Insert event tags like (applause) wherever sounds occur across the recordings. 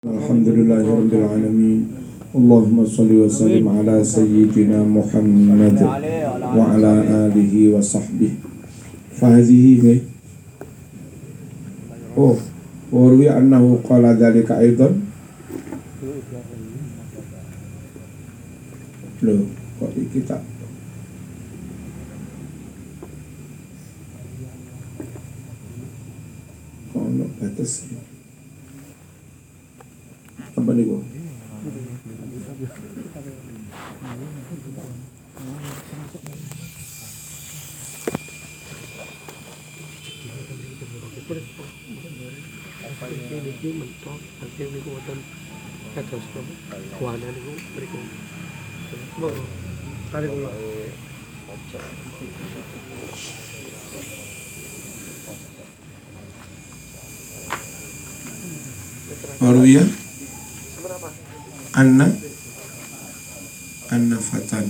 الحمد لله رب العالمين. اللهم صل وسلم على سيدنا محمد وعلى آله وصحبه. فهذه Oh, وروي أنه قال ذلك أيضا. Loh, kok iki tak Kok Apa nih kok? Iki mentok, Anna Anna Fatan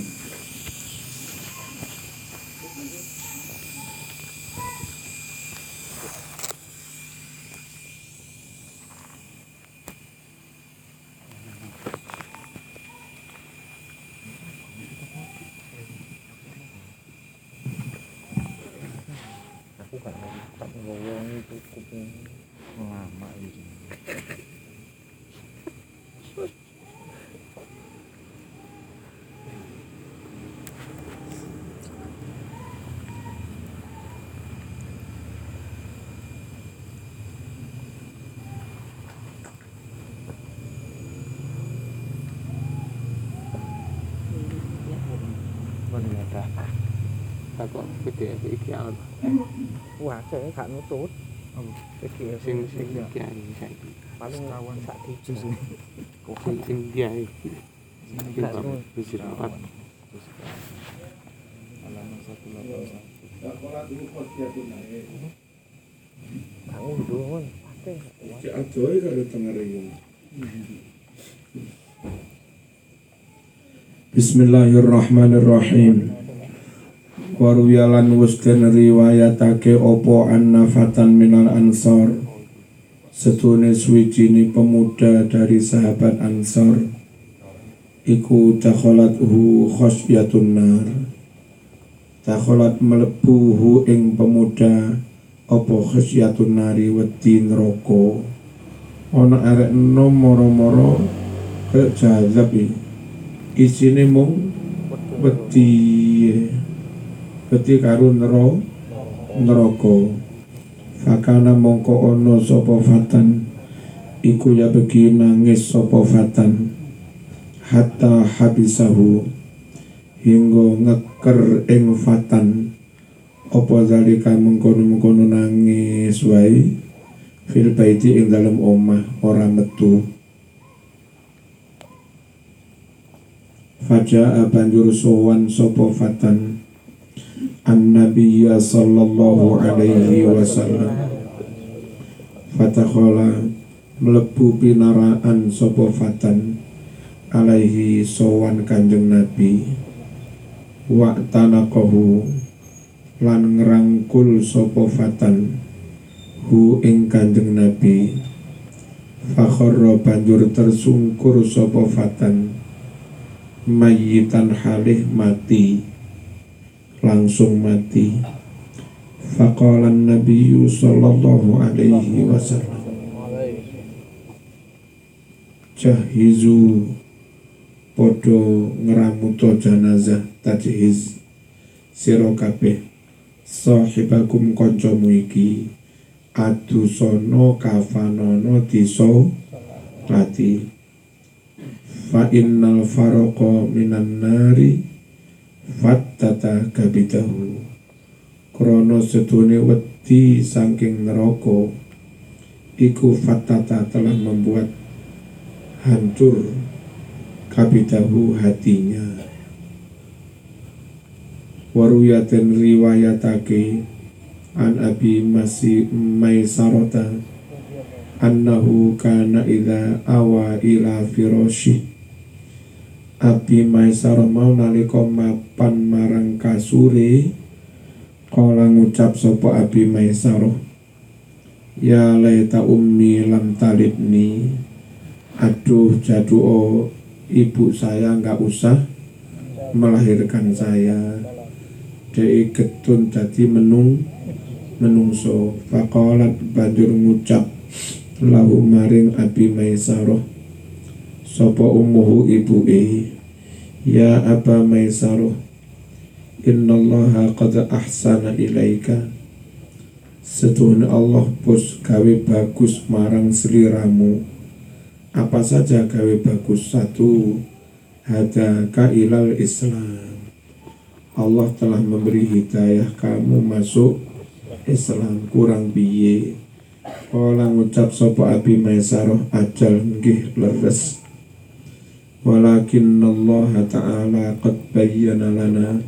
aku ini ada? Takok PDF iki apa? Wah, saya gak nutut. Iki Sing sing kiai saiki. paling sak diju Sing sing Gak bangun kalau tengah rayung Bismillahirrahmanirrahim Waruyalan wus den riwayatake opo annafatan minal ansor Setune suwijini pemuda dari sahabat ansor Iku dakholat hu khosyatun nar. Dakholat melebuhu ing pemuda Opo khosyatun nari wedi neraka? Ana arek enom moro-moro Kayak jazab iki. Isine mung wedi wedi karo nero neraka. Fakana mongko ono sapa fatan iku ya begi nangis sapa fatan. Hatta habisahu hingga ngeker ing fatan. Apa zalika mengkono-mengkono nangis wae? Fil baiti ing dalam omah ora metu. Faja'a banjur sowan sopo fatan An-Nabiyya sallallahu alaihi wasallam. Fatakhola melebu pinaraan sopo Alaihi sowan kanjeng Nabi. Lan ngerangkul sopo fatan Hu ing kanjeng Nabi. Fakhorro banjur tersungkur sopo mayitan halih mati langsung mati. Faqalan nabiyyu sallallahu alaihi wasallam. Jahizu podo ngeramuto janazah tajhiz. Sira kabeh sahibakum kancamu iki adusono kafanono diso lati fa innal faroqa minan nari fattata kabidahu krono sedune wedi saking neraka iku fattata telah membuat hancur kabidahu hatinya. Waruyaten riwayatake an abi masih maisarota annahu kana idza awa ila firashi Abi Maisar mau nalika mapan marang kasure kala ngucap sapa Abi Maisar Ya laita ummi lam talibni aduh jaduo ibu saya nggak usah melahirkan saya. Dei getun dadi menung menungso. Faqalat banjur ngucap lahu maring Abi Maisaroh sapa umuhu ibuke ya Aba Maisaroh innallaha qad ahsana ilaika. Setuhun Allah pus gawe bagus marang seliramu. Apa saja gawe bagus Satu Hadaka ilal Islam. Allah telah memberi hidayah kamu masuk Islam kurang biye Kala ngucap sopo Abi Maisaroh ajal nggih leres Walakin Allah Ta'ala qad bayyana lana.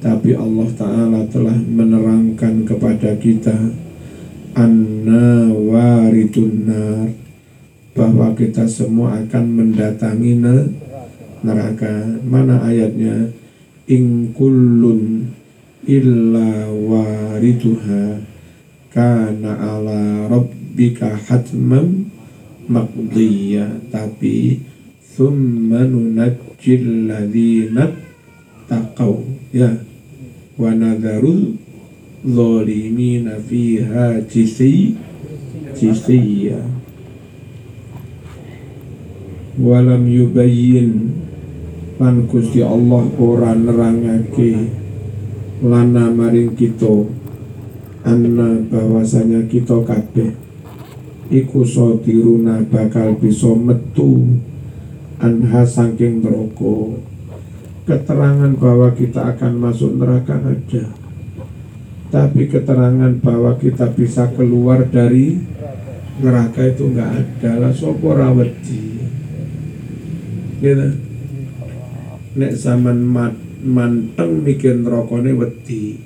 Tapi Allah Ta'ala telah menerangkan kepada kita Anna waridun nar Bahwa kita semua akan mendatangi neraka. Mana ayatnya? In kullun illa wariduha Kana ala rabbika hatmam maqdiya. Tapi Thumma nunajjil ladhina taqaw. Ya. Walam yubayyin. Lan Gusti Allah ora nerangake lana maring kita anna bahwasanya kita kabeh iku sodiruna bakal bisa metu anha saking neraka. Keterangan bahwa kita akan masuk neraka ada. Tapi keterangan bahwa kita bisa keluar dari neraka itu nggak ada. Lah sopo rawedi gitu. Nek zaman mat, manteng mikir nerokone wedi.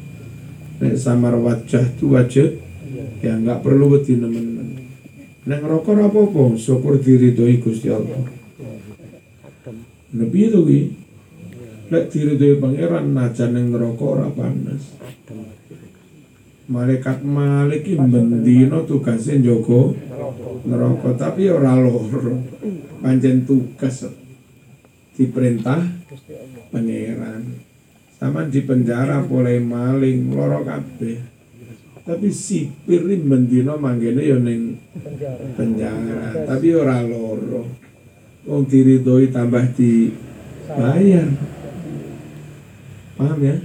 Nek samar wajah tu wajah ya nggak perlu wedi nemen nek ngerokok apa-apa syukur diri doi Gusti Allah Nabi itu ki Lek diridhoi pangeran najan ning neraka ora panas. Malaikat Malik iki bendina tugase njaga neraka tapi ora loro. Pancen tugas diperintah pangeran. Sama di penjara boleh maling loro kabeh. Tapi sipir ini bendina manggene ya ning penjara, tapi ora loro. Wong diridhoi tambah dibayar. Paham ya?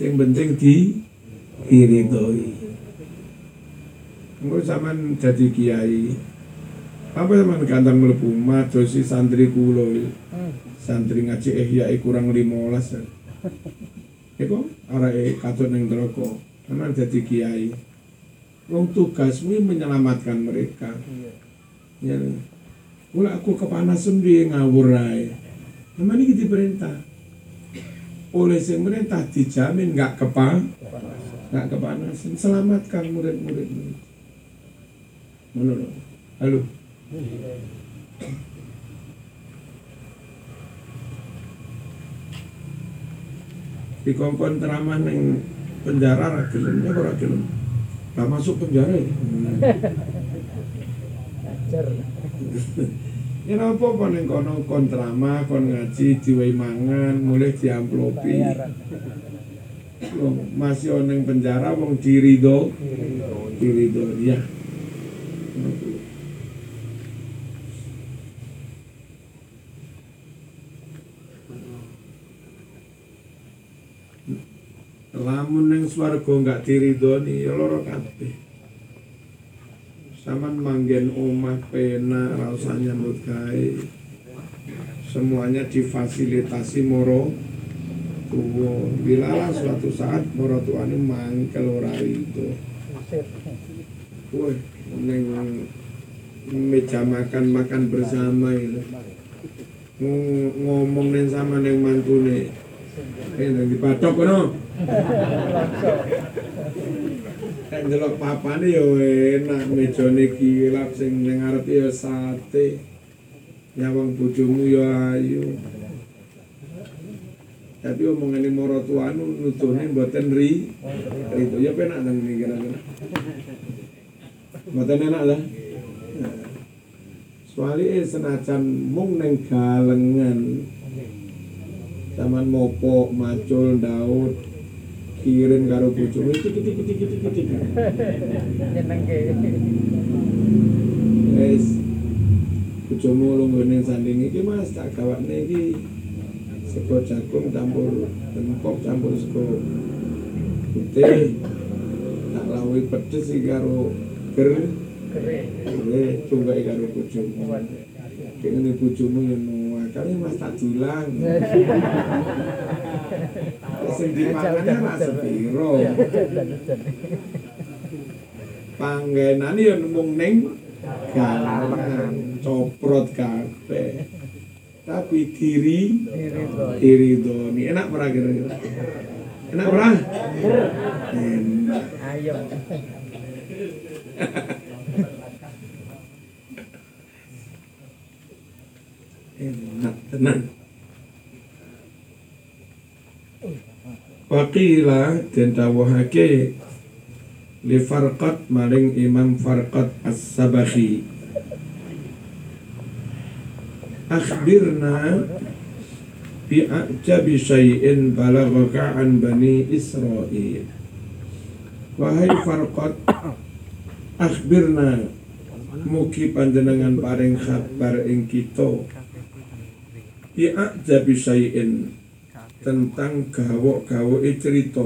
Yang penting di iridoi Engko zaman jadi kiai apa zaman kandang mlebu madosi santri kula santri ngaji ihya kurang 15 Iku arek katut ning neraka Memang jadi kiai. Wong tugasmu menyelamatkan mereka. Ya Kula aku kepanasan dia ngawur ae Memang ini diperintah oleh pemerintah dijamin nggak kepa nggak kepanasan. Selamatkan murid-murid menurut halo. Di kompon teraman yang penjara ra gelem ya ora gelem Gak masuk penjara Ya napa apa ning kono kon drama, kon ngaji, diwehi mangan, mulai diamplopi. Masih ning penjara wong dirido. Dirido ya. Lamun ning swarga enggak diridoni ya loro kabeh. Saman manggen omah pena rasanya nyambut semuanya difasilitasi moro tuwo bilalah suatu saat moro tuane mangkel ora itu. Woi neng meja makan makan bersama itu. Ng- ngomong neng sama neng mantune. Eh neng dipatok kono (laughs) Delok papane ya enak, mejane kilap sing ning ngarep ya sate. Ya wong bojomu ya ayu. Tapi omongane moro tuanu nutuhne mboten ri. Itu ya penak nang iki kira-kira. Mboten enak lah. Kecuali senajan mung neng galengan Taman mopo, macul, daud Kirim karo bojomu iki iki iki iki iki Nyenengke. Wis. Bojomu lungguh ning sanding iki Mas. Tak gawakne iki. Sego jagung campur tempok campur sego putih. Tak lawi pedes iki karo ger. Gue coba karo bojomu. Kene bojomu yen kali Mas tak dulang (laughs) sing dipangannya ra sepiro panggenane yo mung ning galangan coprot kabeh. Tapi diri Diri iridoni enak ora kira-kira enak ora? Enak. Ayam. enak tenan Waqila den dawuhake li farqat maring Imam Farqat As-Sabahi. Akhbirna bi ajabi syai'in an bani Israil. Wahai Farqat Akhbirna Mugi panjenengan paring kabar ing kita. Bi ajabi syai'in tentang gawok-gawok cerita.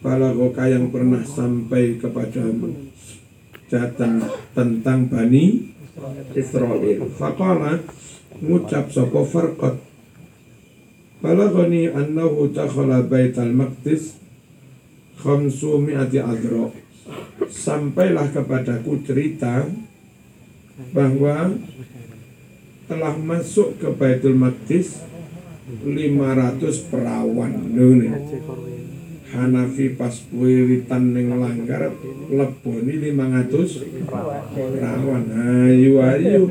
Balagoka yang pernah sampai kepadamu. Jatan tentang Bani Israel. Faqala ngucap sopo farqat Balagoni annahu takhala baital maqdis Khamsu mi'ati adro Sampailah kepadaku cerita bahwa telah masuk ke Baitul Maqdis 500 perawan. Nuh, Hanafi pas wiwitan ning langgar leboni 500 perawan. Ayu ayu.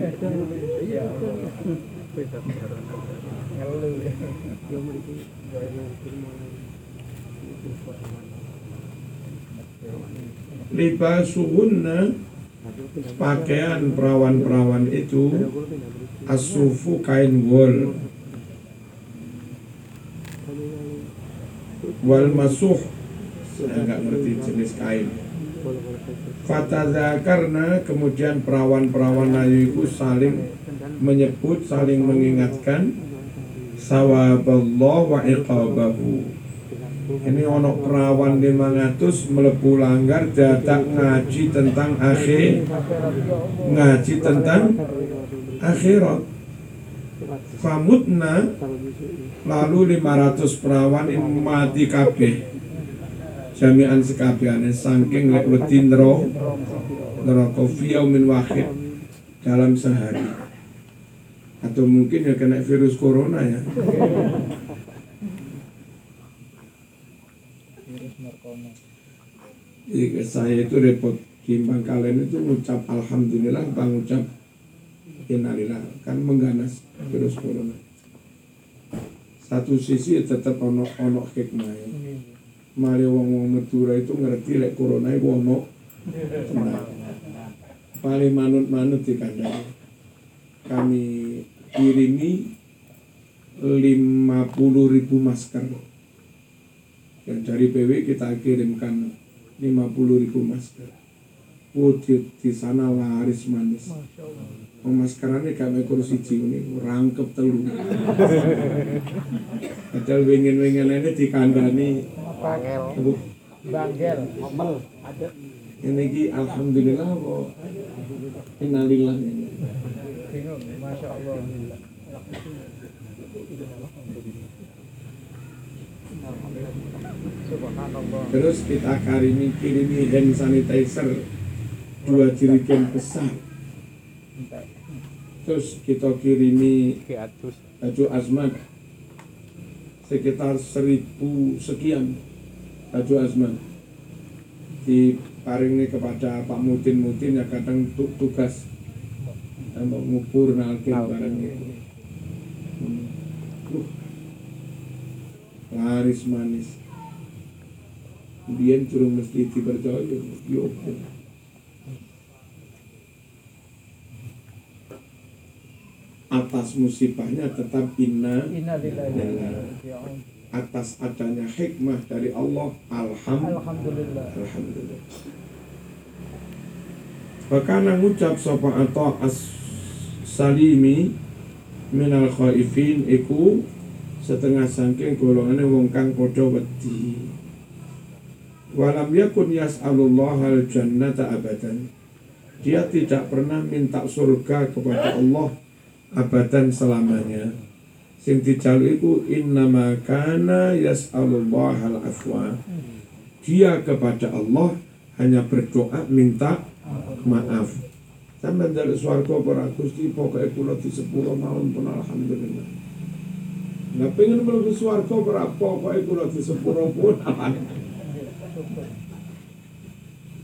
Libasuhunna pakaian perawan-perawan itu asufu kain wol wal masuh saya nggak ngerti jenis kain Fatadzakarna kemudian perawan-perawan ayu itu saling menyebut, saling mengingatkan sawaballah wa iqabahu. Ini ono perawan 500 melebu langgar dadak ngaji tentang akhir ngaji tentang akhirat. Famutna lalu 500 perawan mati kabeh. Jami'an sekabehane saking lek wedi nero neraka yaumin wahid dalam sehari. Atau mungkin ya kena virus corona ya. Jadi saya itu repot. Timbang kalian itu ngucap alhamdulillah bang ngucap innalillah kan mengganas virus corona satu sisi tetap ono ono hikmah ya. Mari wong wong Madura itu ngerti lek corona iku ono tenang. Paling manut-manut di kandang. Kami kirimi 50 ribu masker. Dan dari PW kita kirimkan 50 ribu masker. Di, di sana laris manis. Masya Allah. Pemaskerannya gak mekur siji ini rangkep telu. Padahal wingin-wingin ini dikandani Bangel. Bangel. Omel. Ada. ini ki alhamdulillah kok innalillah ini. Bingung. Masya Allah. Terus kita karimi kirimi hand sanitizer dua jerigen besar. Terus kita kirimi baju azmat sekitar seribu sekian baju azmat diparingi kepada Pak Mutin Mutin yang kadang tu- tugas. Tambah ngukur nalkin barang itu. Hmm. Uh. laris manis. Biyen curung mesti dipercaya yo atas musibahnya tetap inna inna atas adanya hikmah dari Allah alhamdulillah Alhamdulillah. Alhamdulillah. Wakana ngucap sapa ato as salimi minal khaifin iku setengah sangking golongane wong kang padha wedi. Walam yakun yas'alullah al jannata abadan. Dia tidak pernah minta surga kepada Allah abadan selamanya. Sing dijalu iku innama kana yas'alullah al afwa dia kepada Allah hanya berdoa minta maaf. Sampai dari suarga para Gusti pokoknya kula di sepuluh tahun pun alhamdulillah. Nggak pengen mlebu suarga para pokoknya kula di sepuluh pun alhamdulillah.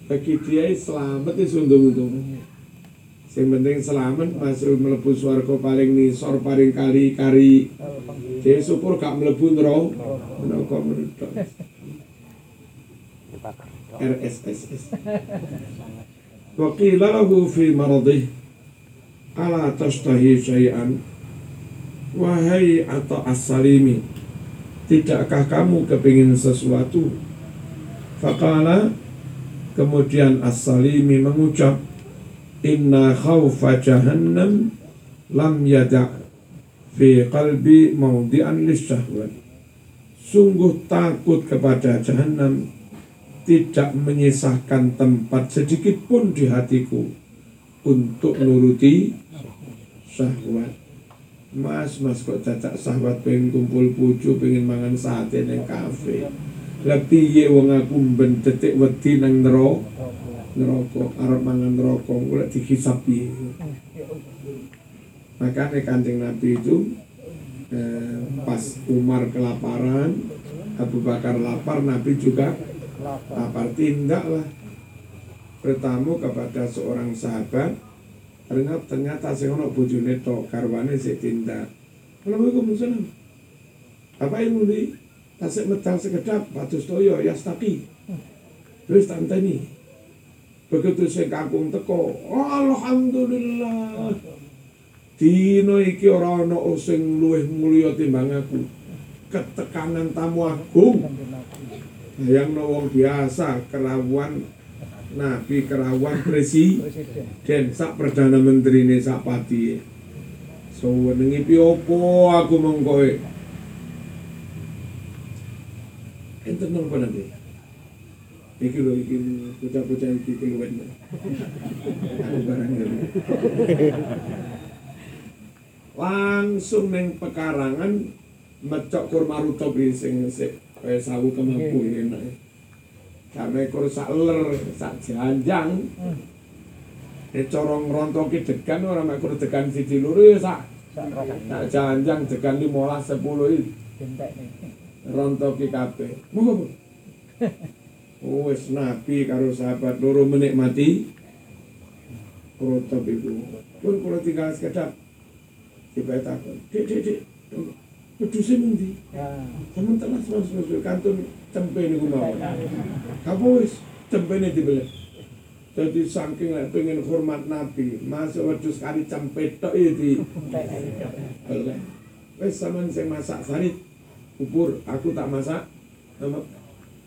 Bagi dia selamat itu untung-untung. Yang penting selamat masuk mlebu suarga paling nisor paling kali kari. Dia syukur gak mlebu neraka. Neraka menurut RSSS Waqila lahu fi maradih. Ala tashtahi syai'an. Wahai atau as-salimi Tidakkah kamu kepingin sesuatu? Faqala Kemudian as-salimi mengucap Inna khawfa jahannam Lam yada' Fi qalbi maudi'an lisyahwat Sungguh takut kepada jahannam tidak menyisahkan tempat sedikit pun di hatiku untuk nuruti syahwat. Mas, mas kok cacak syahwat pengen kumpul pucu, pengen mangan sate neng kafe. Lebih ye wong aku ben detik wedi nang neraka. Neraka arep mangan neraka golek dihisab piye. Makanya kancing Nabi itu eh, pas Umar kelaparan, Abu Bakar lapar, Nabi juga lapar. Tindaklah bertamu kepada seorang sahabat ternyata ternyata sing ono bojone tok karwane sik tindak. Assalamualaikum apa yang muli tasik medal sekedap batus toyo yastaki. Terus tanteni begitu sing kakung teko alhamdulillah. Dino iki ora ana sing luwih mulya timbang aku. Ketekanan tamu agung. Yang wong biasa kerawan nabi kerawan presiden. Sak perdana menteri ini sak pati so wenengi piopo aku mengkoe enten nang nanti iki lho iki bocah-bocah iki keluwen aku barang ngene. langsung neng pekarangan mecok kurma rutop iki sing sik kaya sawu kemampu enak Kame kur sak ler, sak janjang. Nek cara ngrontoki degan ora mek kur degan siji loro ya sak Sak janjang degan 15 10 iki rontoki kabeh. Monggo. Oh, wis nabi karo sahabat loro menikmati rotop iku. Pun kula tinggal sekedap. Tiba takon. Dik, dik, dik. Peduse endi? Ya. Temen telas mas mas kantun cempe niku mawon. Apa wis cempene dibeli. Jadi saking lek pengen hormat Nabi, masuk wedhus kari cempe tok iki di. Wis sampean sing masak sari bubur, aku tak masak. Nama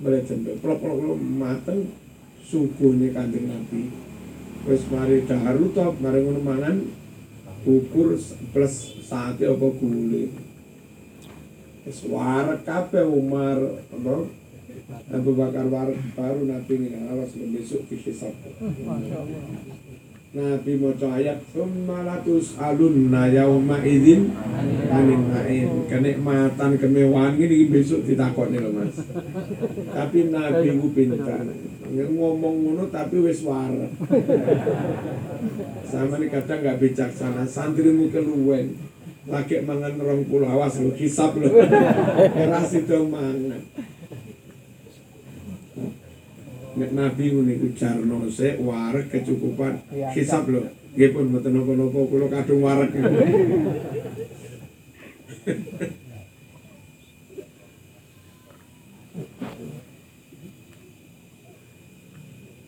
boleh cempe. Plok-plok mateng sukuhnya kanjeng Nabi. Wis mari top, mari ngono mangan bubur plus sate apa gulai. Wis warak kabeh Umar apa Abu Bakar warak baru Nabi ngene awas besok dihisab. Nabi maca ayat summa latus alunna yauma idzin anin naim kenikmatan kemewahan ini besok ditakoni lho Mas. Tapi Nabi ku pintar. Ngomong ngono tapi wis warak. Sama ini kadang nggak bijaksana, santrimu keluwen lagi mangan rong puluh awas lu hisap lu keras itu mangan Nek Nabi ngene iku jarno sik wareg kecukupan Iya, hisap lho. Nggih pun mboten napa-napa kula kadung wareg. (laughs)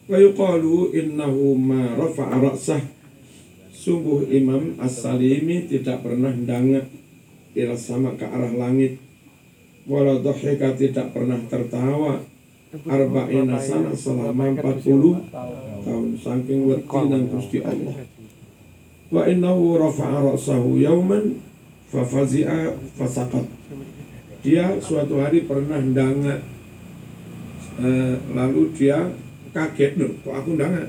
Wa yuqalu innahu ma rafa'a ra'sah Sungguh Imam As-Salimi tidak pernah dangak ila sama ke arah langit. Walau tidak pernah tertawa. Arba'ina sana selama 40 tahun. Saking wedi nang Gusti Allah. Wa innahu rafa'a ra'sahu yauman fafazi'a fasakat. Dia suatu hari pernah dangak Eh, lalu dia kaget loh, kok aku dangak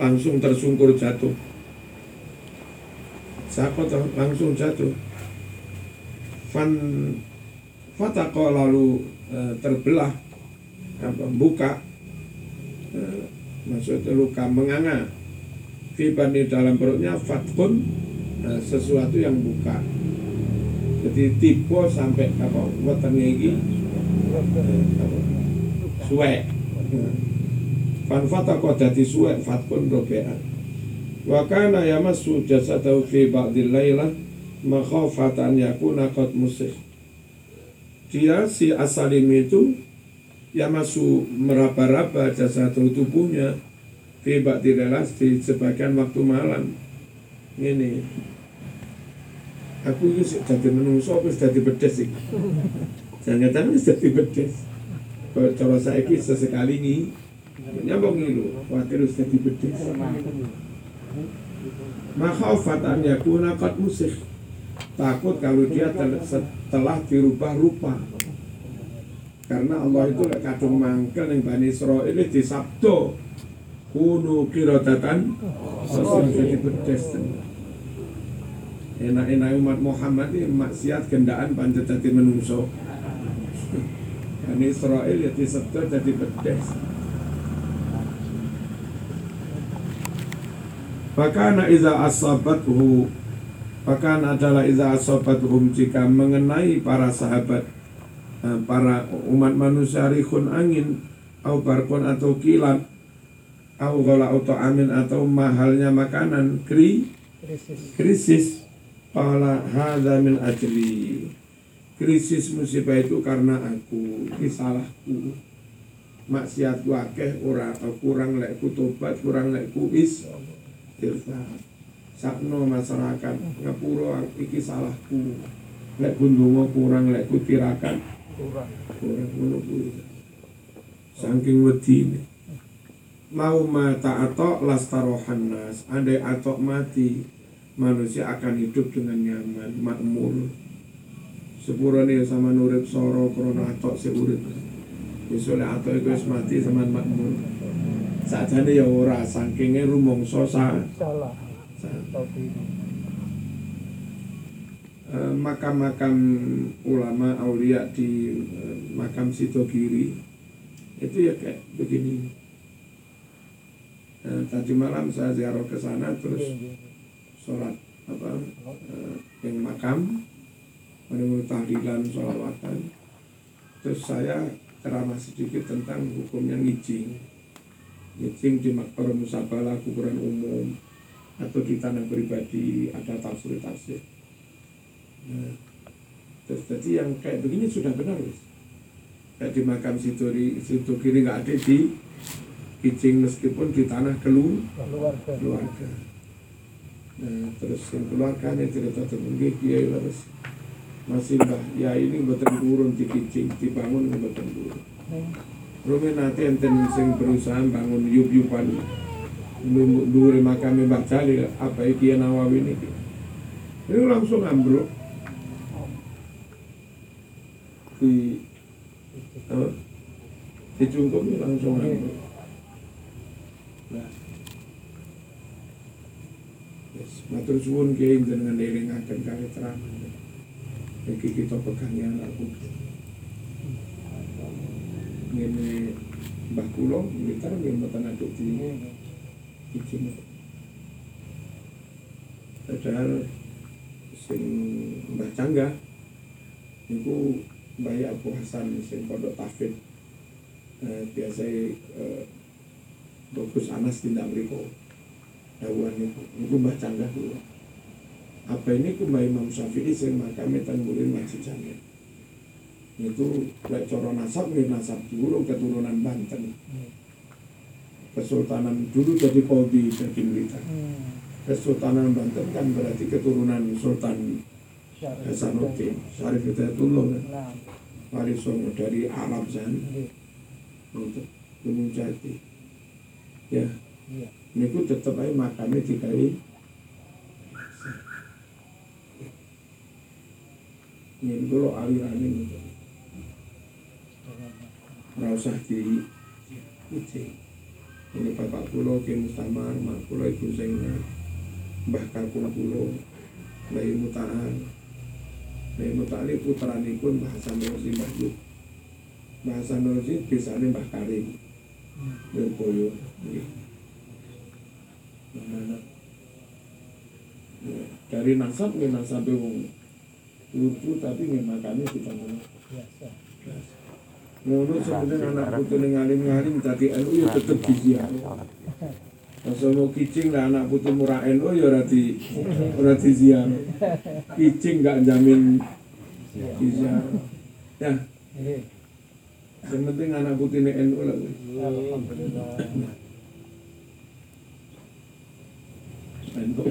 langsung tersungkur jatuh tuh langsung jatuh Fan Fatako lalu eh, terbelah apa, buka. Eh, maksudnya luka menganga. Fibani dalam perutnya fatkun eh, sesuatu yang buka. Jadi tipe sampai apa wetenge iki suwek fan fatako dadi suwek fatkun robean. Wa kana yamassu jasadahu fi ba'dil lailah makhafatan yakuna qad musih. Dia si asalim itu yamassu meraba-raba jasad tubuhnya fi ba'dil lailah di sebagian waktu malam. Ini. Aku ini jadi menungso apa jadi bedes iki jangan-jangan wis dadi bedes kalau cara saya sesekali nih nyambung nih lu khawatir wis dadi bedes Makhafatan yakuna qad musik. Takut kalau dia tel- setelah dirubah rupa Karena Allah itu lek kadung mangkel yang Bani Israel ini di Sabdo Kunu kirodatan Sesuai bedes Enak-enak umat Muhammad ini maksiat gendaan pancet jadi menungso. Bani Israel ya di Sabdo jadi bedes Fakana iza asabathu Fakana adalah iza asabathum jika mengenai para sahabat Para umat manusia rihun angin Au barkun atau kilat Au gola atau amin atau mahalnya makanan Kri, krisis. Qala hadha min ajli Krisis musibah itu karena aku Ini salahku. Maksiatku akeh ora kurang lekku tobat kurang lekku is. Sakno masyarakat ngapura iki salahku. Lek gundunga kurang lek kutirakan ngono kuwi saking wedine. Mau mata atok lastarohan nas. Andai atok mati manusia akan hidup dengan nyaman makmur. Sepurane sama nurip soro krona atok seurip Misalnya atok itu wis mati sama makmur. Sajane ya ora sakingnya rumangsa sa salah. sa- tapi Eh, makam-makam ulama aulia di eh, makam Sidogiri itu ya kayak begini. Eh, tadi malam saya ziarah ke sana terus sholat apa eh, yang makam menunggu tahlilan sholawatan. Terus saya ceramah sedikit tentang hukumnya ngijing. Ngijing di makbar musabala kuburan umum atau di tanah pribadi ada tafsir-tafsir terus jadi yang kayak begini sudah benar wis. Kayak di makam situ di situ kiri nggak ada di kijing meskipun di tanah kelu. Keluarga. Keluarga. Nah, terus yang keluarganya cerita tentang kiai terus masih mbah ya ini betul turun di kijing dibangun betul turun. Rumah nanti enten sing berusaha bangun yup-yupan dua makam Mbah Jalil apa iki Nawawi ini. Ini langsung ambruk di apa? Ini langsung ambruk nah. Yes, matur suwun kiai dengan elingaken kali terang. Iki kita pegangnya aku ngene Mbah kula ngitar nggih mboten aduk di izin padahal sing Mbah Cangga niku Mbah Abu Hasan sing pondok Tafid. Eh, biasa eh, bagus Anas tindak mriku dawuhan niku niku Mbah Cangga kula apa ini ku Mbah Imam Syafi'i sing makame teng Mulin Masjid Jami. Itu lek cara nasab nggih nasab dulu keturunan Banten. Kesultanan dulu jadi kodi jadi militer. Hmm. Kesultanan Banten kan berarti keturunan Sultan Hasanuddin Syarif Hidayatullah. Kan Wali Songo dari Arab sana nggih. untuk Gunung Jati. Ya. Iya. niku tetep aja makamnya dikai ini dulu aliran ini. Nggak usah di kucing ini bapak pulau ke Mustamar mak pulau ibu Zainab mbah kakung pulau mbah Mutaan mbah Mutaan ini puteranipun bahasa Nurusi mbah Yuk bahasa Nurusi bisanya mbah Karim Lirboyo nggih. Nah, Ya, dari nasab nggih nasab wong lucu tapi nggih makane kita ngono. Biasa. Ngono sebenarnya anak putu ning ngalim-ngalim tadi NU ya tetep diziarah. Masa mau kicing lah anak putu murah NU ya ora di ora diziarah. (laughs) Kicing gak jamin diziarah. Ya, Nggih. yang penting anak putu ning NU lah. NU.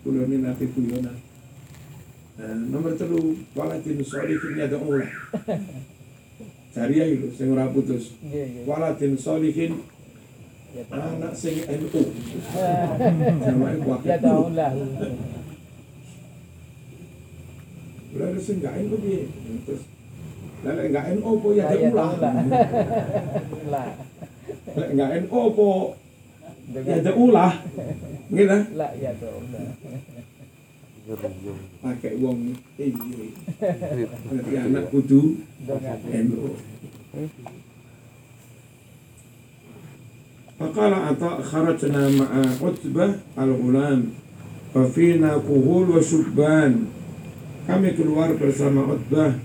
Kulo ini nanti kulo. Nah, nomor telu walatin sholihin yad'ulah. Cari ya itu sing ora putus. Nggih, nggih. Walatin sholihin Ya anak sing NU. Namanya (laughs) Ya wakil. tahu lah. Gak NU piye? Terus lalu enggak NU po ya Ya ulah. tahu lah. Lah. Lek enggak NU po ya ada ulah. Gitu. Lah ya tahu (laughs) lah. Pakai wong iya. Berarti anak kudu. Faqala ata kharajna ma'a Utbah al-Ghulam Fafina kuhul wa syubban Kami keluar bersama Utbah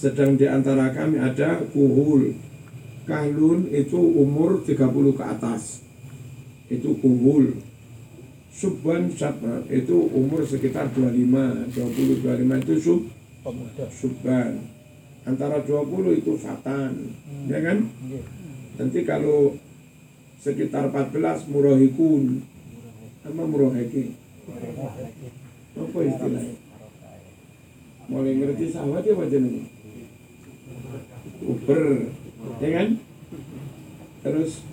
Sedang di antara kami ada kuhul. Kahlun itu umur 30 ke atas. Itu kuhul. Subban syabban itu umur sekitar 25 20 25 itu sub subban antara 20 itu fatan. Ya kan? Nggih. nanti kalau sekitar 14 murahikun apa murahiki apa istilahnya mulai ngerti sahabat ya wajah ini uber ya kan? Terus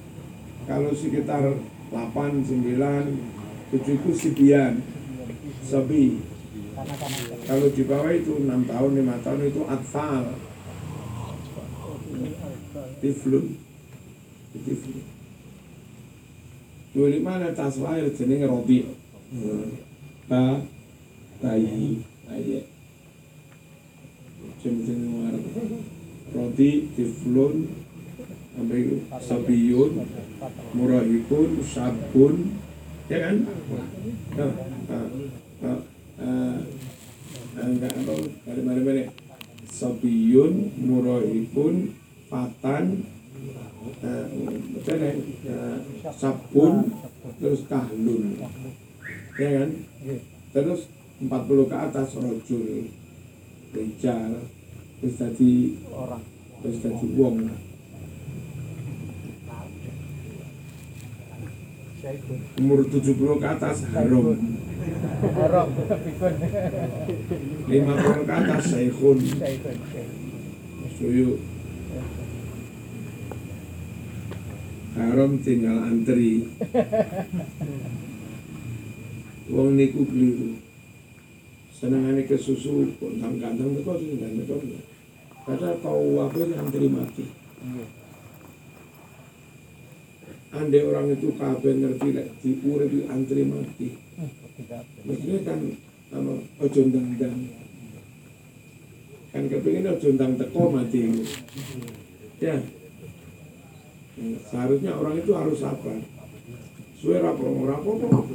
kalau sekitar 8, 9 7 itu sibian sabi kalau di bawah itu 6 tahun, 5 tahun itu atfal. Tiflun. Tiflun. 25 ada tas lahir jenenge Robi ba bayi bayi jeneng ngarep Rodi tiflun sampai sabiyun murahikun sabun. Ya kan? Nah, nah, nah, nah, enggak apa? Mari mari mari. Sabiyun murahikun betul ya Eh, sabun terus kahlun. Ya kan? Terus 40 ke atas rojul rijal terus tadi Orang. terus tadi wong umur 70 ke atas harum Haram. Pikun. 50 ke atas saikhun Syaikun. suyu haram tinggal antri wong niku keliru senengane ke susu kantang-kantang teko sing gak kau apa antri mati. Nggih. andai orang itu kabeh ngerti lek diurip di antri mati Tidak. mestinya kan apa ojo ndang kan kepingin ojo ndang teko mati. Ya. Hmm, seharusnya orang itu harus sabar. Suwe rapo kok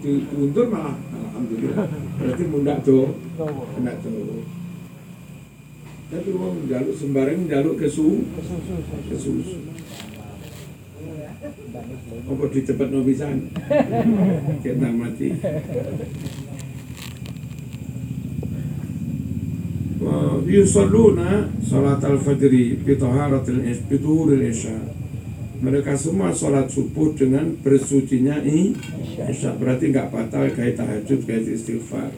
diundur malah alhamdulillah. Berarti mundak Tahu. kena tuh tapi mau jaluk sembarang jaluk kesu Kesusu. kesusu Dan itu. apa di cepet no pisan? (laughs) Kita mati. Yusalluna salat al-fajri bi taharatil is bi tuhuril isya. Mereka semua sholat subuh dengan bersucinya isya. berarti nggak batal gaya tahajud gaya istighfar.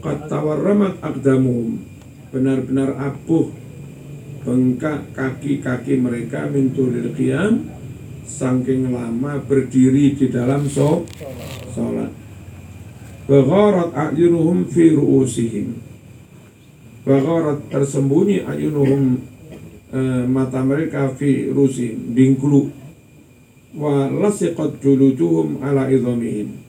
Qad tawarramat aqdamuhum benar-benar abuh bengkak kaki-kaki mereka min tulil qiyam saking lama berdiri di dalam sholat. Bagharat a'yunuhum fi ru'usihim. Bagharat tersembunyi a'yunuhum eh, mata mereka fi rusi bingkulu wa lasiqat juluduhum ala idhamihim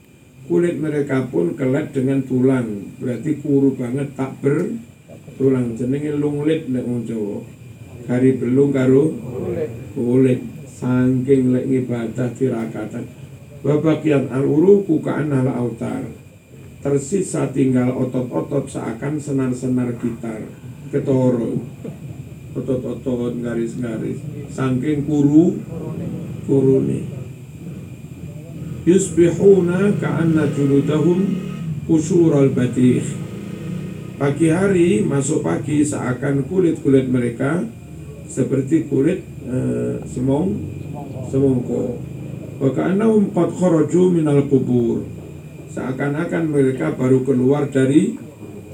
kulit mereka pun kelet dengan tulang berarti kuru banget tak ber tulang jenenge lunglit nek wong Jawa. Kari belung karo kulit. saking lek ibadah tirakatan babagian al uruku ka'an al autar. Tersisa tinggal otot-otot seakan senar-senar gitar. Ketoro. Otot-otot garis-garis. Saking kuru kuruni yusbihuna ka'anna juludahum kusural batih pagi hari masuk pagi seakan kulit-kulit mereka seperti kulit eh, semong semongko. Ka'annahum qad kharaju minal kubur. Seakan-akan mereka baru keluar dari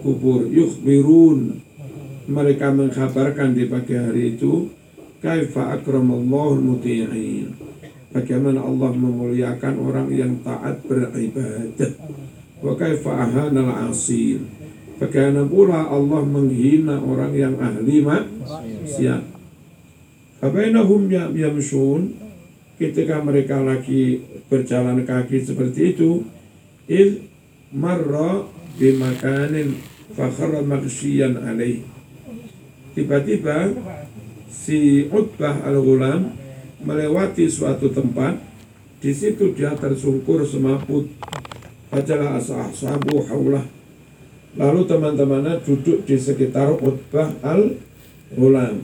kubur. Yukhbirun. Mereka mengkhabarkan di pagi hari itu kaifa akramallahu muti'in bagaimana Allah memuliakan orang yang taat beribadah. Wa kaifa ahana asir bagaimana pula Allah menghina orang yang ahli maksiat. Fabainahum ya- yamshun. Ketika mereka lagi berjalan kaki seperti itu id marra bimakanin fakhara maghsyian alaih. Tiba-tiba si Utbah al-Ghulam melewati suatu tempat. Di situ dia tersungkur semaput. Fajalah ashabu haulah Lalu teman-temannya duduk di sekitar Utbah al-Ghulam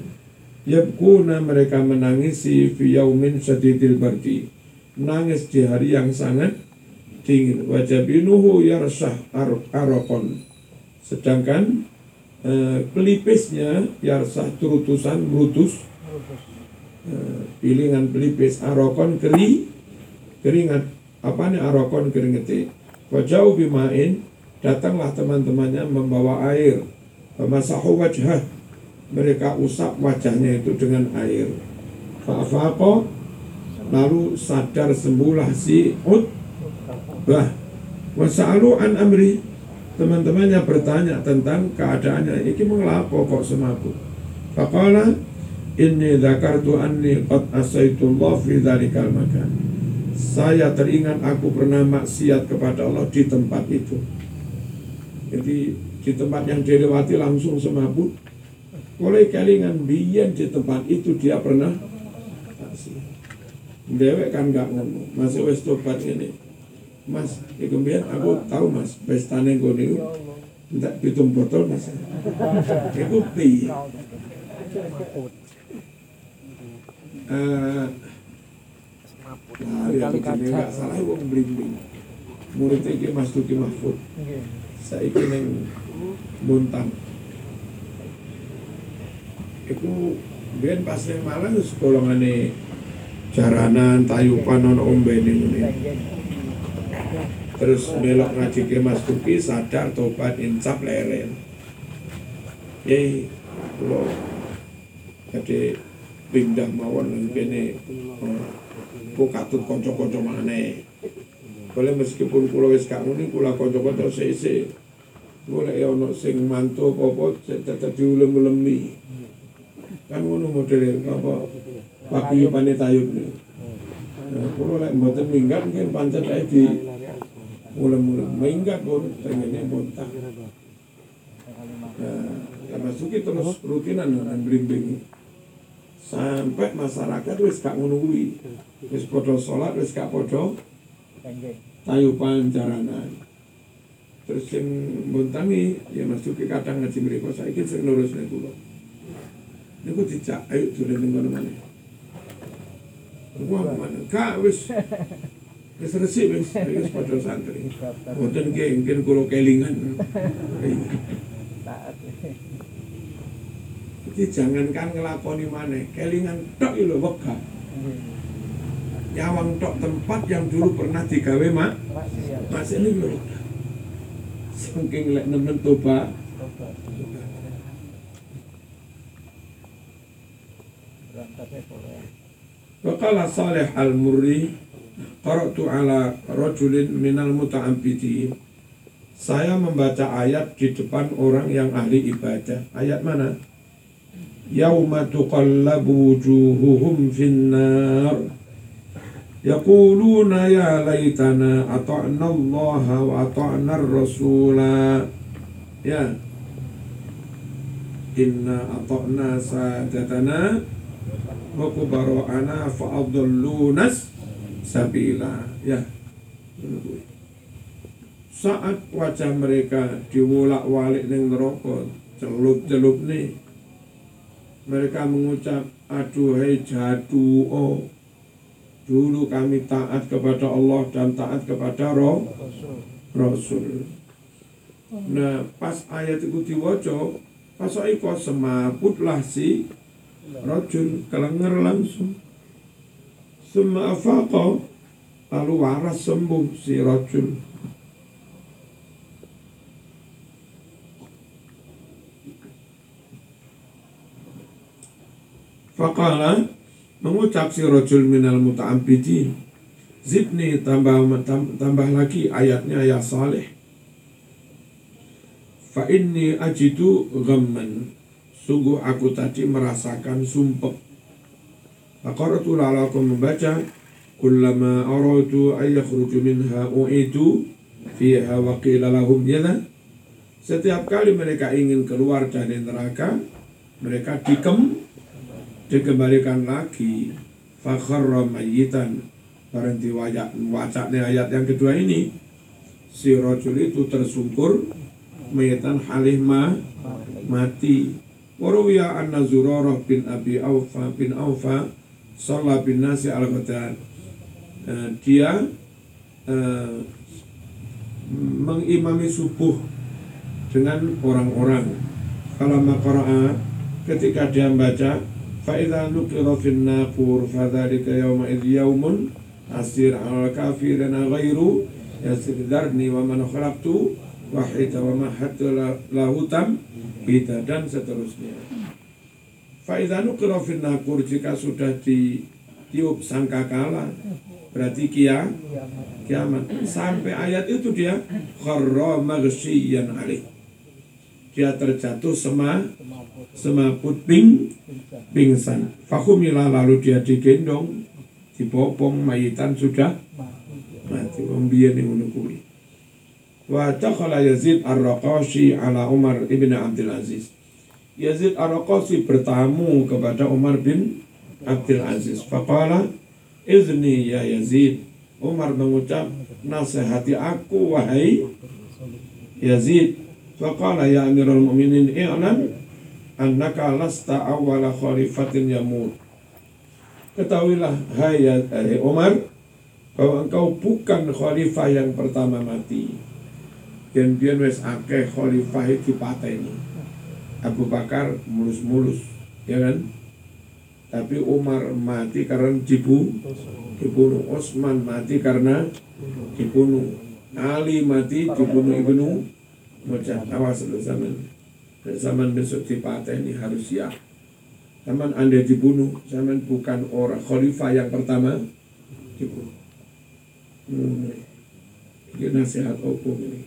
Yabkuna mereka menangisi fi yaumin syadidil bardi. Menangis di hari yang sangat dingin. Wajabinuhu yarsah ar arokon Sedangkan eh, pelipisnya yarsah turutusan merutus Eh, pilingan pelipis arokon keri keringat. Apa nih arokon keringeti? Wajau bimain datanglah teman-temannya membawa air. Pemasahu wajah mereka usap wajahnya itu dengan air. Fa'afaqo. Lalu sadar sembuhlah si ut bah. Wasa'alu an amri. Teman-temannya bertanya tentang keadaannya. Iki mengelapo kok semaput faqala Inni dzakartu anni qad asaitullah fi dzalikal makan. Saya teringat aku pernah maksiat kepada Allah di tempat itu. Jadi di tempat yang dilewati langsung semabut. Oleh kelingan biyen di tempat itu dia pernah maksiat. Dewek kan gak ngomong, masih wis tobat ini. Mas, iku biyen aku tahu mas, pestane nggon niku ndak pitung botol mas. Piye? Eh, Lari aku jenenge gak salah wong blimbing. Murid iki Mas Duki Mahfud. Saiki ning Muntang. Iku biyen pas ning Malang wis golongane jaranan tayupan ono ombene ngene. Terus belok ngaji ke Mas Duki sadar tobat insaf leren. Yei, kula jadi pindah mawon kene kok katut kanca-kanca maneh boleh meskipun kula wis gak ngene kula kanca-kanca boleh ya ono sing mantu apa tetep diulem-ulemi. Kan ngono modele apa paguyubane tayub niku Nah, kula lek mboten minggat mungkin pancen ae di ulem-ulem minggat pun tengene bontang. Nah, Masuki terus rutinan dengan blimbing sampai masyarakat wis gak ngono kuwi. Wis padha salat wis gak padha tayupan jaranan terus sing mbuntangi ya masuki kadang ngaji mriku saiki sing nurusne kula niku dicak ayo dolen ning kono maneh Wah, mana? Kak, wis wis resik wis wis padha santri. Mboten nggih mungkin kula kelingan. Jadi jangankan ngelakoni maneh, kelingan tok iki lho wegah. Nyawang tok tempat yang dulu pernah digawe mak. Masih ini lho. Saking lek nemen toba. Waqala Salih Al-Murri Qara'tu ala rajulin minal muta'abbidin. Saya membaca ayat di depan orang yang ahli ibadah. Ayat mana? Yawma tuqallabu wujuhuhum finnar Yaquluna ya laytana ata'na Allah wa ata'na rasula Ya. Inna ata'na sadatana wa kubara'ana fa'adallunas sabila. Ya. Saat wajah mereka diwolak-walik ning neraka celup-celup nih. Mereka mengucap aduhai jadu oh dulu kami taat kepada Allah dan taat kepada roh Rasul. Nah pas ayat itu diwaca pas iku semaputlah si rajul kelenger langsung Summa afaqa lalu waras sembuh si rajul Faqala mengucap si rajul minal muta'abbidin Zidni tambah tam- tambah lagi ayatnya ya saleh. Fa inni ajidu ghamman. Sungguh aku tadi merasakan sumpek. Faqaratu lalu aku membaca Kullama aradu ayakhruju minha u'idu Fiha wa qila lahum yala Setiap kali mereka ingin keluar dari neraka Mereka dikem Dikembalikan lagi. Fakharra mayyitan. Barang diwajak wacaknya ayat yang kedua ini. Si rojul itu tersungkur. Mayitan halih ma mati. Waruya anna Zurarah bin Abi Aufa bin Aufa Sholat bin Nasi al Eh, Dia eh, Mengimami subuh Dengan orang-orang. Kalau makara'a Ketika dia membaca Fin naqur Fadhalika yawma idh yawmun Asir al kafirina ghairu Yasir dharni wa man khalaqtu Wahida wa mahattu lahutam Bida dan seterusnya Fa'idha nukira fin naqur Jika sudah ditiup sangkakala Berarti kia Kiamat. Sampai ayat itu dia Kharra maghsyiyan alih Dia terjatuh sema Semaput. ping pingsan. Fakumila lalu dia digendong, dibopong mayitan sudah Mati. Membiyen yang menunggu. Wa takhala Yazid Ar-Raqashi ala Umar ibn Abdul Aziz. Yazid Ar-Raqashi bertamu kepada Umar bin Abdul Aziz. Faqala, izni ya Yazid. Umar mengucap, nasihati aku wahai Yazid. Faqala ya Amirul Mu'minin i'lam annaka lasta awwala khalifatin yamut. Ketahuilah hai ya- hai Umar bahwa engkau bukan khalifah yang pertama mati. Dan dia wis akeh khalifah iki pateni. Abu Bakar mulus-mulus, ya kan? Tapi Umar mati karena dibu, dibunuh. Utsman mati karena dibunuh. Ali mati dibunuh Ibnu Lu zaman. Zaman besok dipateni harus siap. Zaman anda dibunuh, zaman bukan orang khalifah yang pertama dibunuh. Hmm. Ini nasihat hukum ini.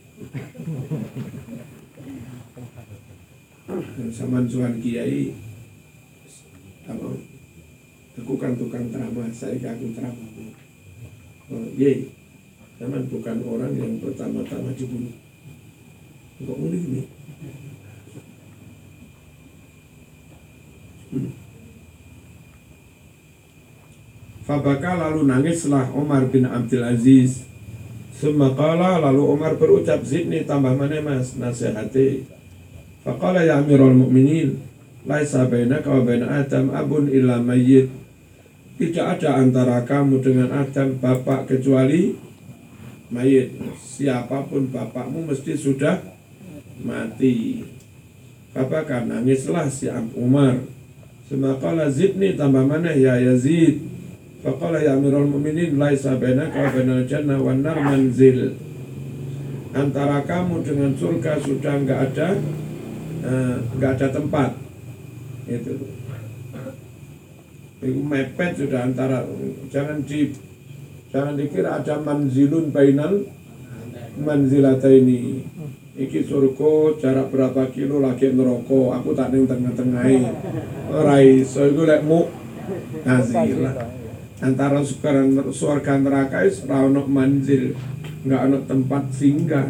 Zaman Tuhan Kiai, apa? Aku kan tukang drama, saya aku drama. Oh, ye, zaman bukan orang yang pertama-tama dibunuh. Kok unik nih? Fabaka lalu nangislah Umar bin Abdul Aziz. Summa qala lalu Umar berucap Zidni tambah mana mas? Nasihati. Faqala ya amirul mu'minin Laisa bainaka wa baina Adam abun illa mayyit. Tidak ada antara kamu dengan Adam bapak kecuali mayit Siapa pun bapakmu mesti sudah mati Katakan nangislah si Umar Semakala zidni tambah mana ya Yazid Faqala ya Amirul Mukminin laisa bainaka wa bainal jannah manzil. Antara kamu dengan surga sudah nggak ada eh, nggak ada tempat. Itu. Itu mepet sudah antara jangan di jangan dikira ada manzilun bainal manzilata ini. Iki surga jarak berapa kilo lagi neraka, aku tak ning tengah-tengahe. Ora iso. Iku lek mu nazilah antara surga, surga neraka itu ora ono manzil. Nggak ono tempat singgah.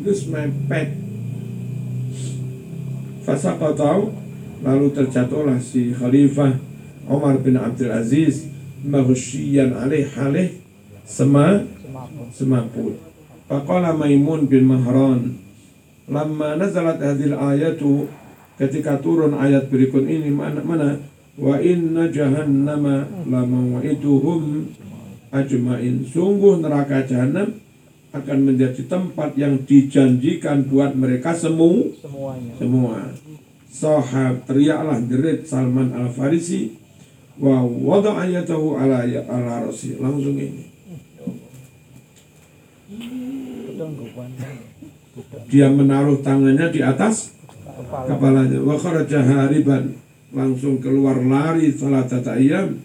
Itu semepet fasaqatau lalu terjatuhlah si khalifah Umar bin Abdul Aziz maghsyian alaih halih sema semaput. Faqala Maimun bin Mahran lamma nazalat hadil ayatu ketika turun ayat berikut ini mana mana? Wa inna jahannama la maw'iduhum ajmain. Sungguh neraka jahanam akan menjadi tempat yang dijanjikan buat mereka semua semuanya. semua. Sahab teriaklah jerit Salman Al Farisi wa wada ayatahu ala ala rasi langsung ini dia menaruh tangannya di atas kepala kepalanya. Wa kharaja hariban langsung keluar lari salah tata ayam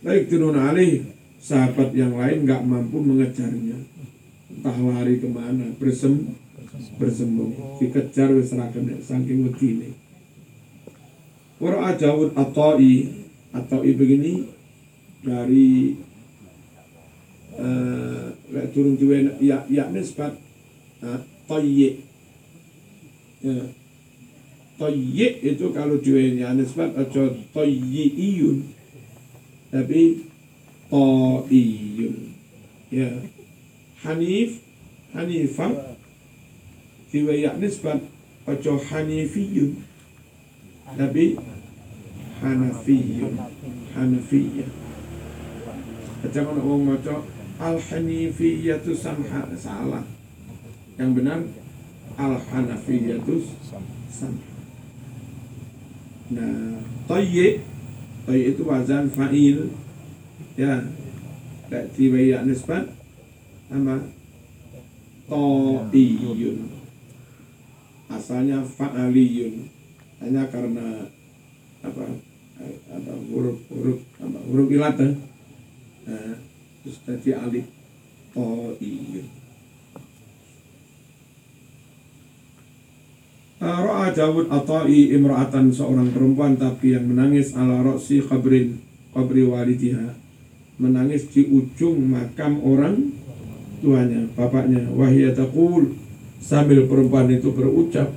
baik turun alih sahabat yang lain nggak mampu mengejarnya. Entah lari ke mana bersem bersembunyi dikejar wis ra kena saking wedine Wara Dawud Atoi Atoi begini dari lek turun duwe ya ya nisbat uh, toyik ya. Toyik itu kalau jualnya nisbat aja toyiyun tapi toiyun. Ya. Hanif Hanifah riwayat nisbat aja Hanifiyun. Tapi Hanafiyun. Hanafiyah. Jangan maca al Hanifiyatu samha salah yang benar al Hanafiyatu samha Nah, toyik Toyik itu wazan fa'il Ya Tak tibayak nisbat Apa? To'iyun Asalnya fa'aliyun Hanya karena Apa? Apa huruf huruf apa huruf ilat eh? Nah, terus tadi alif To'iyun Ra'a Dawud Atai imra'atan seorang perempuan tapi yang menangis ala roksi kabrin kabri walidiha. Menangis di ujung makam orang tuanya bapaknya. Wahia taqul sambil perempuan itu berucap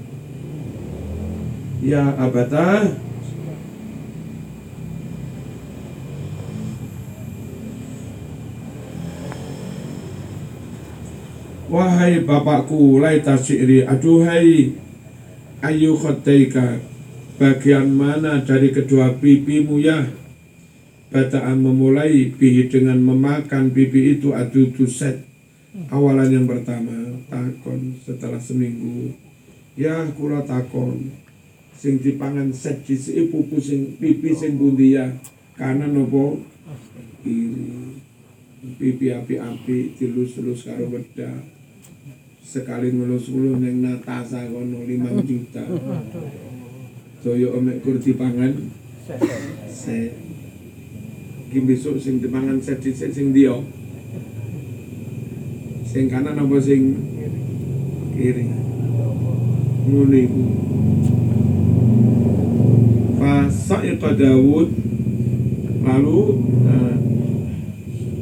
ya abata Wahai bapakku, laita syi'ri, aduhai ayu khotaika bagian mana dari kedua pipimu ya? Bataan memulai bihi dengan memakan pipi itu adu set awalan yang pertama takon setelah seminggu. Ya kula takon. Sing dipangan set jisi pupu sing pipi sing pundi ya? Kanan nopo? Pipi api-api dilus-lus karo wedak sekali ngelus-ngelus neng Natasa kono 5 juta. Toyo omek kur dipangan. Se Iki besok sing dipangan set dhisik sing dia sing kanan apa sing kiri? Ngono iku. Fasaiqa Dawud lalu eh,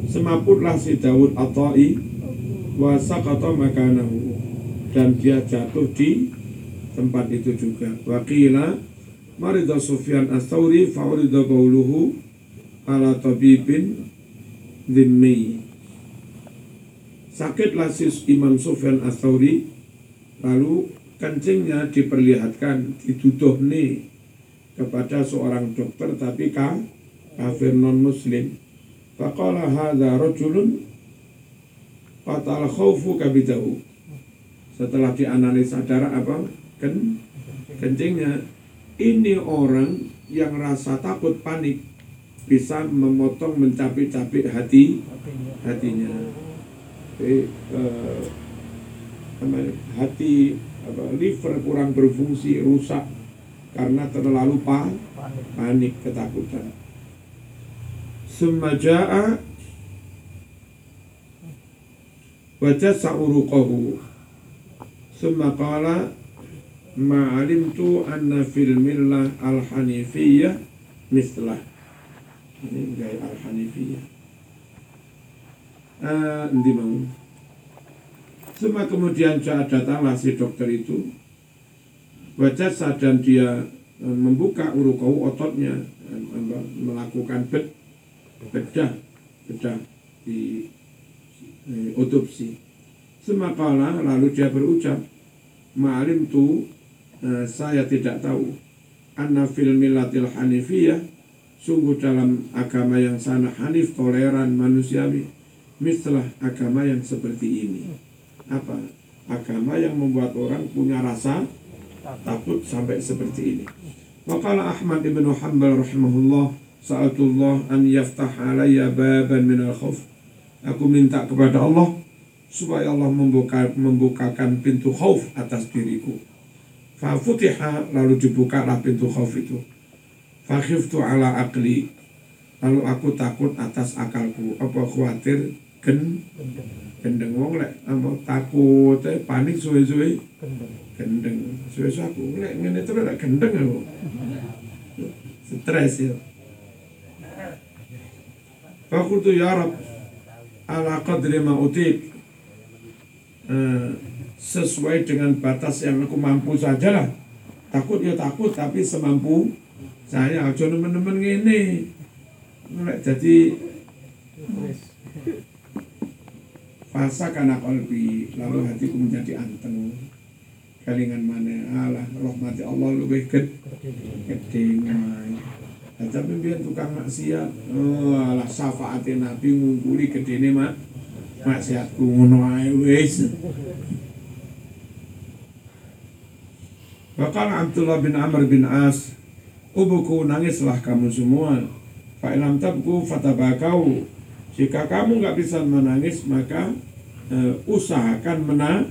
semaputlah si Dawud Atai wa saqata makanahu. Dan dia jatuh di tempat itu juga. Wakila marida Sufyan As-Tsauri fa'urida bauluhu ala tabibin dhimmi. Sakitlah si Imam Sufyan As-Tsauri lalu kencingnya diperlihatkan dituduh nih kepada seorang dokter tapi ka, kafir non muslim faqala hadza rajulun fatal khaufu kabidahu setelah dianalisa darah apa? Ken kencingnya. Ini orang yang rasa takut panik bisa memotong mencapik-capik hati Hatinya. Jadi, eh, hati apa, liver kurang berfungsi rusak karena terlalu pa, Panik. panik ketakutan. Semaja'a wajah sa'uruqahu summa qala ma'alimtu anna fil millah al-hanifiyah mislah ini gaya al-hanifiyah endi mau? Semua kemudian ja- datanglah si dokter itu Wajah dan dia eh, membuka urukau ototnya eh, melakukan bed, bedah bedah di otopsi. Semakala lalu dia berucap Ma'alim tu eh, saya tidak tahu. Anna fil millatil hanifiyah Sungguh dalam agama yang sana hanif toleran manusiawi Mislah agama yang seperti ini. Apa? Agama yang membuat orang punya rasa takut sampai seperti ini. Waqala Ahmad ibn Hanbal rahimahullah Sa'atullah an yaftah alaya baban min al khuf Aku minta kepada Allah supaya Allah membuka, membukakan pintu khauf atas diriku. Fafutiha lalu dibukalah pintu khauf itu. Fakhiftu ala akli lalu aku takut atas akalku. Apa khawatir gen Gendeng. wong lek apa takut eh, panik suwe-suwe Gendeng. suwe-suwe aku lek ngene terus lek gendeng aku. Stres ya. Fakultu ya Rab ala qadri ma utik. Eh, sesuai dengan batas yang aku mampu saja lah takut ya takut tapi semampu saya. Aja nemen-nemen ngene. Jadi fasa karena kolbi lalu hatiku menjadi anteng. Kelingan mana? Alah rahmati Allah lebih gede gede tapi biar tukang maksiat. Oh alah syafaati nabi ngungkuli gede mak. Maksiatku ngono ae wis. Bakal Abdullah bin Amr bin As Ubuku nangislah kamu semua. Fa'ilam tabku fatabakau. Jika kamu nggak bisa menangis maka eh, usahakan mena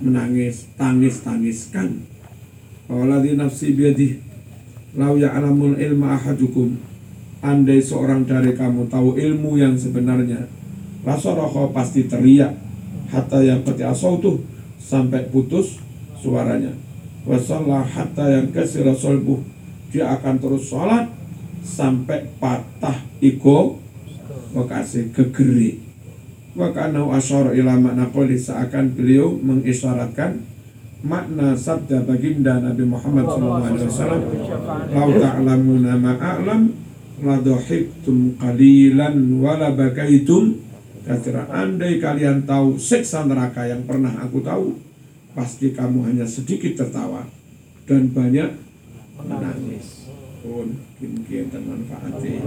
menangis tangis-tangiskan. Waladhi nafsi biadih Lau ya'lamul ilma ahadukum. Andai seorang dari kamu tahu ilmu yang sebenarnya Lasoroho pasti teriak. Hatta yang peti asautuh Sampai putus suaranya. Wasallah hatta yang kasih solbuh Dia akan terus sholat Sampai patah iko Wakasih kegeri. Wakanau asyara ila makna qoli Seakan beliau mengisyaratkan Makna sabda baginda Nabi Muhammad SAW Lau ta'lamuna ma'a'lam Ladohibtum qalilan Wala bakaitum Kata andai kalian tahu siksa neraka yang pernah aku tahu Pasti kamu hanya sedikit tertawa Dan banyak menangis. Pun mungkin manfaatnya.